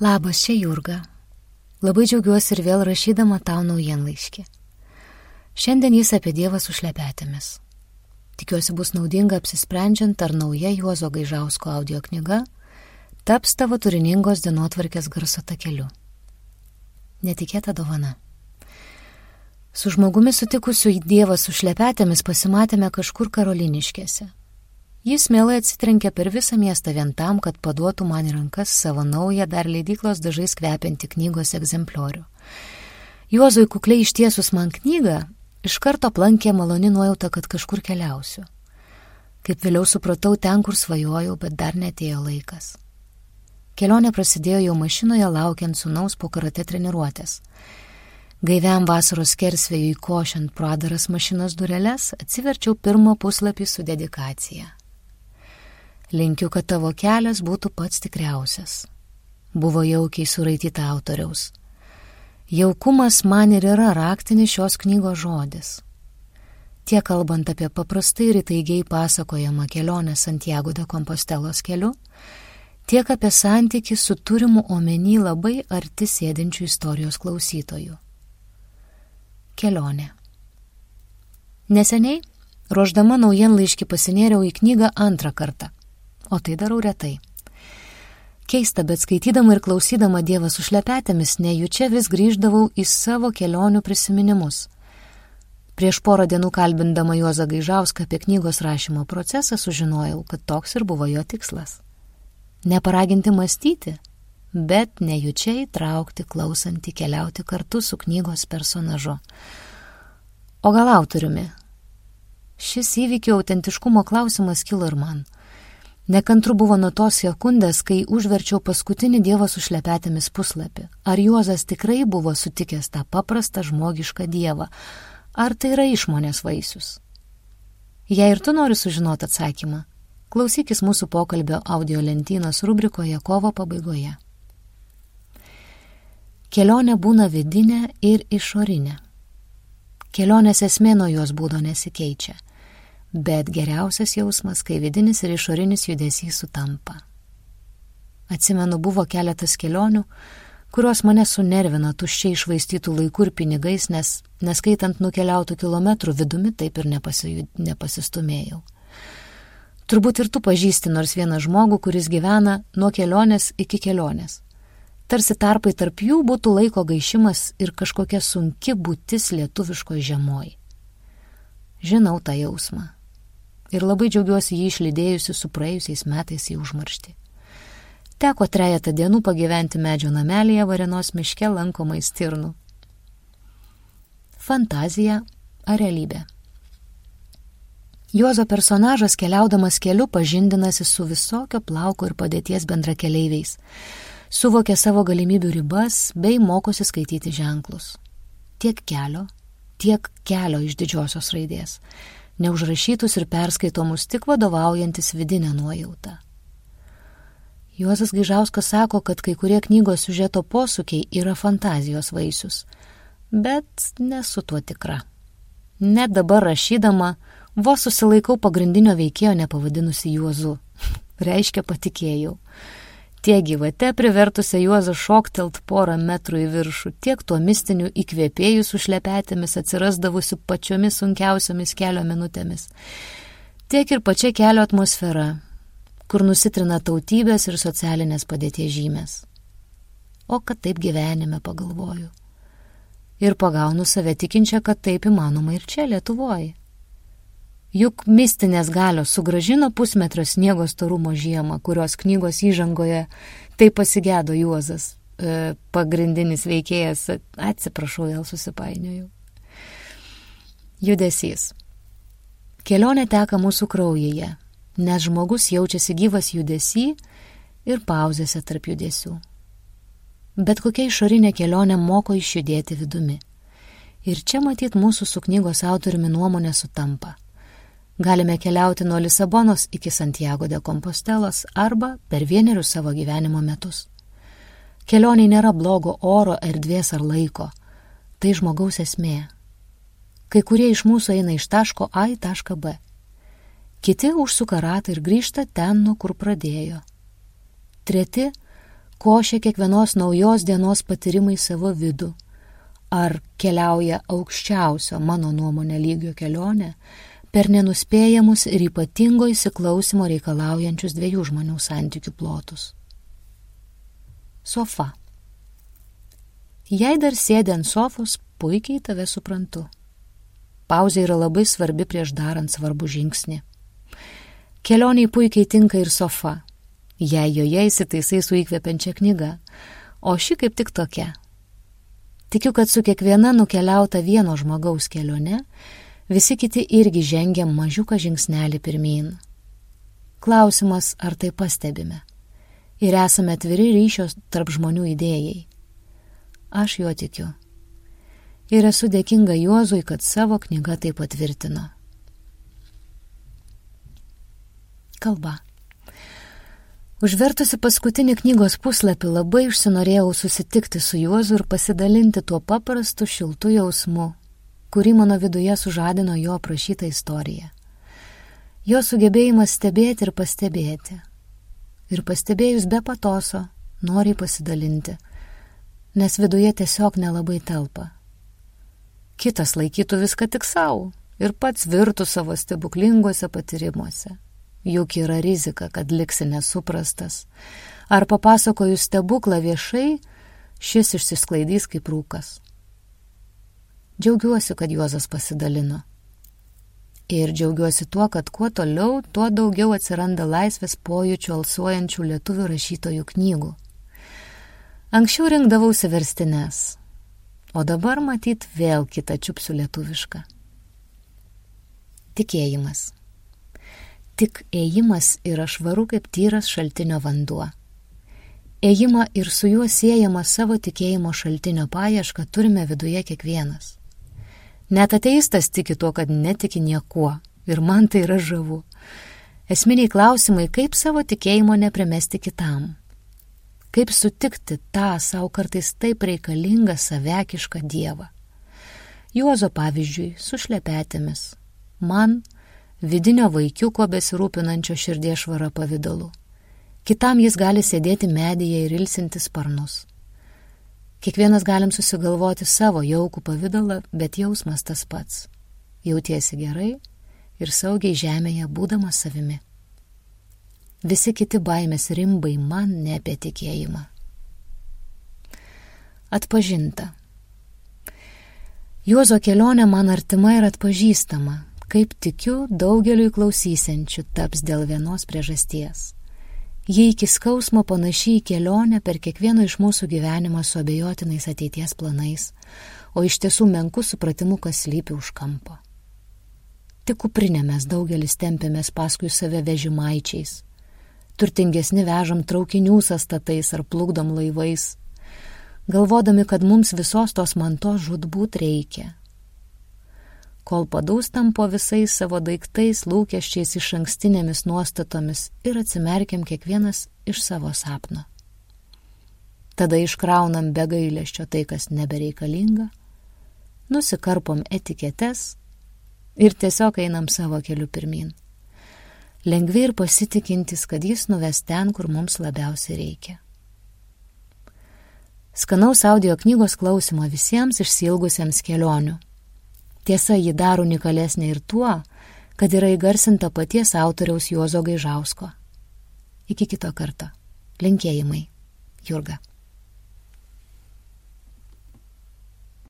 Labas, čia Jurga. Labai džiaugiuosi ir vėl rašydama tau naujienlaiškį. Šiandien jis apie Dievą su šlepetėmis. Tikiuosi bus naudinga apsisprendžiant, ar nauja Juozo Gaižausko audio knyga taps tavo turiningos dienotvarkės garso takeliu. Netikėta dovana. Su žmogumi sutikusiu į Dievą su šlepetėmis pasimatėme kažkur karoliniškėse. Jis mielai atsitrenkė per visą miestą vien tam, kad paduotų man į rankas savo naują dar leidyklos dažais kvepiantį knygos egzempliorių. Juozui kukliai ištiesus man knygą, iš karto aplankė maloni nuojauta, kad kažkur keliausiu. Kaip vėliau supratau, ten, kur svajojau, bet dar netėjo laikas. Kelionė prasidėjo jau mašinoje laukiant sunaus po karate treniruotės. Gaiviam vasaros kersvėjui košiant pro adaras mašinos dureles, atsiverčiau pirmą puslapį su dedikacija. Linkiu, kad tavo kelias būtų pats tikriausias. Buvo jaukiai suraityta autoriaus. Jaukumas man ir yra raktinis šios knygos žodis. Tiek kalbant apie paprastai ir įtaigiai pasakojamą kelionę Santiago de Compostelos keliu, tiek apie santyki su turimu omeny labai arti sėdinčių istorijos klausytojų. Kelionė. Neseniai, ruoždama naujienlaiškį pasinėriau į knygą antrą kartą o tai darau retai. Keista, bet skaitydama ir klausydama Dievą su šlepetėmis, nejučia vis grįždavau į savo kelionių prisiminimus. Prieš porą dienų kalbindama Juozą Gaižauską apie knygos rašymo procesą sužinojau, kad toks ir buvo jo tikslas. Neparaginti mąstyti, bet nejučia įtraukti, klausantį, keliauti kartu su knygos personažu. O gal autoriumi? Šis įvykio autentiškumo klausimas kilo ir man. Nekantru buvo nuo tos sekundės, kai užverčiau paskutinį Dievo su šlepetėmis puslapį. Ar Juozas tikrai buvo sutikęs tą paprastą žmogišką Dievą? Ar tai yra išmonės vaisius? Jei ir tu nori sužinoti atsakymą, klausykis mūsų pokalbio audio lentynos rubrikoje kovo pabaigoje. Kelionė būna vidinė ir išorinė. Kelionės esmė nuo jos būdo nesikeičia bet geriausias jausmas, kai vidinis ir išorinis judesys sutampa. Atsimenu, buvo keletas kelionių, kurios mane sunervino tuščiai išvaistytų laikų ir pinigais, nes neskaitant nukeliautų kilometrų vidumi taip ir nepasi, nepasistumėjau. Turbūt ir tu pažįsti nors vieną žmogų, kuris gyvena nuo kelionės iki kelionės. Tarsi tarpai tarp jų būtų laiko gaišimas ir kažkokia sunki būtis lietuviško žemoj. Žinau tą jausmą ir labai džiaugiuosi jį išlydėjusi su praėjusiais metais į užmarštį. Teko trejata dienų pagyventi medžio namelėje Varenos miške lankomai stirnų. Fantazija ar realybė? Juozo personažas keliaudamas keliu pažindinasi su visokio plauko ir padėties bendrakeleiviais, suvokia savo galimybių ribas bei mokosi skaityti ženklus. Tiek kelio, tiek kelio iš didžiosios raidės neužrašytus ir perskaitomus tik vadovaujantis vidinę nuojautą. Juozas Gižauskas sako, kad kai kurie knygos siužeto posūkiai yra fantazijos vaisius, bet nesu tuo tikra. Net dabar rašydama, vos susilaikau pagrindinio veikėjo nepavadinusi Juozu. Reiškia patikėjau tiek gyvate privertusią Juozą šoktelt porą metrų į viršų, tiek tuo mistiniu įkvėpėjų su šlepetėmis atsirasdavusiu pačiomis sunkiausiomis kelio minutėmis, tiek ir pačia kelio atmosfera, kur nusitrina tautybės ir socialinės padėties žymės. O kad taip gyvenime pagalvoju. Ir pagaunu save tikinčią, kad taip įmanoma ir čia Lietuvoje. Juk mistinės galios sugražino pusmetrio sniego storumo žiemą, kurios knygos įžangoje tai pasigėdo Juozas, e, pagrindinis veikėjas, atsiprašau, vėl susipainiojau. Judesys. Kelionė teka mūsų kraujyje, nes žmogus jaučiasi gyvas judesy ir pauzėse tarp judesių. Bet kokia išorinė kelionė moko išjudėti vidumi. Ir čia matyt mūsų su knygos autoriumi nuomonė sutampa. Galime keliauti nuo Lisabonos iki Santiago de Compostelos arba per vienerius savo gyvenimo metus. Kelioniai nėra blogo oro, erdvės ar laiko. Tai žmogaus esmė. Kai kurie iš mūsų eina iš taško A į tašką B. Kiti užsuka ratą ir grįžta ten, nuo kur pradėjo. Treti košia kiekvienos naujos dienos patyrimai savo vidų, ar keliauja aukščiausio mano nuomonė lygio kelionė per nenuspėjamus ir ypatingo įsiklausimo reikalaujančius dviejų žmonių santykių plotus. Sofa. Jei dar sėdė ant sofos, puikiai tave suprantu. Pauzė yra labai svarbi prieš darant svarbų žingsnį. Kelioniai puikiai tinka ir sofa, jei joje įsitaisai su įkvepiančia knyga, o ši kaip tik tokia. Tikiu, kad su kiekviena nukeliauta vieno žmogaus kelione, visi kiti irgi žengia mažiuką žingsnelį pirmin. Klausimas, ar tai pastebime. Ir esame atviri ryšios tarp žmonių idėjai. Aš juo tikiu ir esu dėkinga Juozui, kad savo knygą tai patvirtino. Kalba. Užvertusi paskutinį knygos puslapį labai užsinorėjau susitikti su Juozu ir pasidalinti tuo paprastu šiltu jausmu, kurį mano viduje sužadino jo aprašyta istorija. Jo sugebėjimas stebėti ir pastebėti. Ir pastebėjus be patoso, noriai pasidalinti, nes viduje tiesiog nelabai telpa kitas laikytų viską tik savo ir pats virtų savo stebuklinguose patyrimuose. Juk yra rizika, kad liksi nesuprastas. Ar papasakojus stebuklą viešai, šis išsisklaidys kaip rūkas. Džiaugiuosi, kad Juozas pasidalino. Ir džiaugiuosi tuo, kad kuo toliau, tuo daugiau atsiranda laisvės pojūčių alsuojančių lietuvių rašytojų knygų. Anksčiau rinkdavausi verstines, O dabar matyt vėl kitą čiupsiu lietuvišką. Tikėjimas. Tik ėjimas yra švaru kaip tyras šaltinio vanduo. Ėjimą ir su juo siejama savo tikėjimo šaltinio paiešką turime viduje kiekvienas. Net ateistas tiki tuo, kad netiki niekuo. Ir man tai yra žavu. Esminiai klausimai, kaip savo tikėjimo neprimesti kitam Kaip sutikti tą savo kartais taip reikalingą savekišką dievą? Juozo pavyzdžiui, su šlepetėmis. Man vidinio vaikiuko besirūpinančio širdies švara pavydalu. Kitam jis gali sėdėti medyje ir ilsinti sparnus. Kiekvienas galim susigalvoti savo jaukų pavydalą, bet jausmas tas pats. Jautiesi gerai ir saugiai žemėje būdamas savimi. Visi kiti baimės rimbai man ne apie tikėjimą. Atpažinta. Juozo kelionė man artima ir atpažįstama, kaip tikiu daugeliui klausysiančių taps dėl vienos priežasties. Jie iki skausmo panašiai į kelionę per kiekvieno iš mūsų gyvenimą su abejotinais ateities planais, o iš tiesų menku supratimu, kas lypi už kampo. Tik kuprinė mes daugelis tempėmės paskui save vežimaičiais, turtingesni vežam traukinių sastatais ar plukdom laivais, galvodami, kad mums visos tos mantos žudbūt reikia. Kol padūstam po visais savo daiktais, lūkesčiais iš ankstinėmis nuostatomis ir atsimerkiam kiekvienas iš savo sapno. Tada iškraunam be gailėščio tai, kas nebereikalinga, nusikarpom etiketes ir tiesiog einam savo keliu pirmin lengvi ir pasitikintis, kad jis nuves ten, kur mums labiausiai reikia. Skanaus audio knygos klausimą visiems išsilgusiems kelionių. Tiesa, ji daro unikalesnė ir tuo, kad yra įgarsinta paties autoriaus Juozo Gaižausko. Iki kito karto. Linkėjimai. Jurga.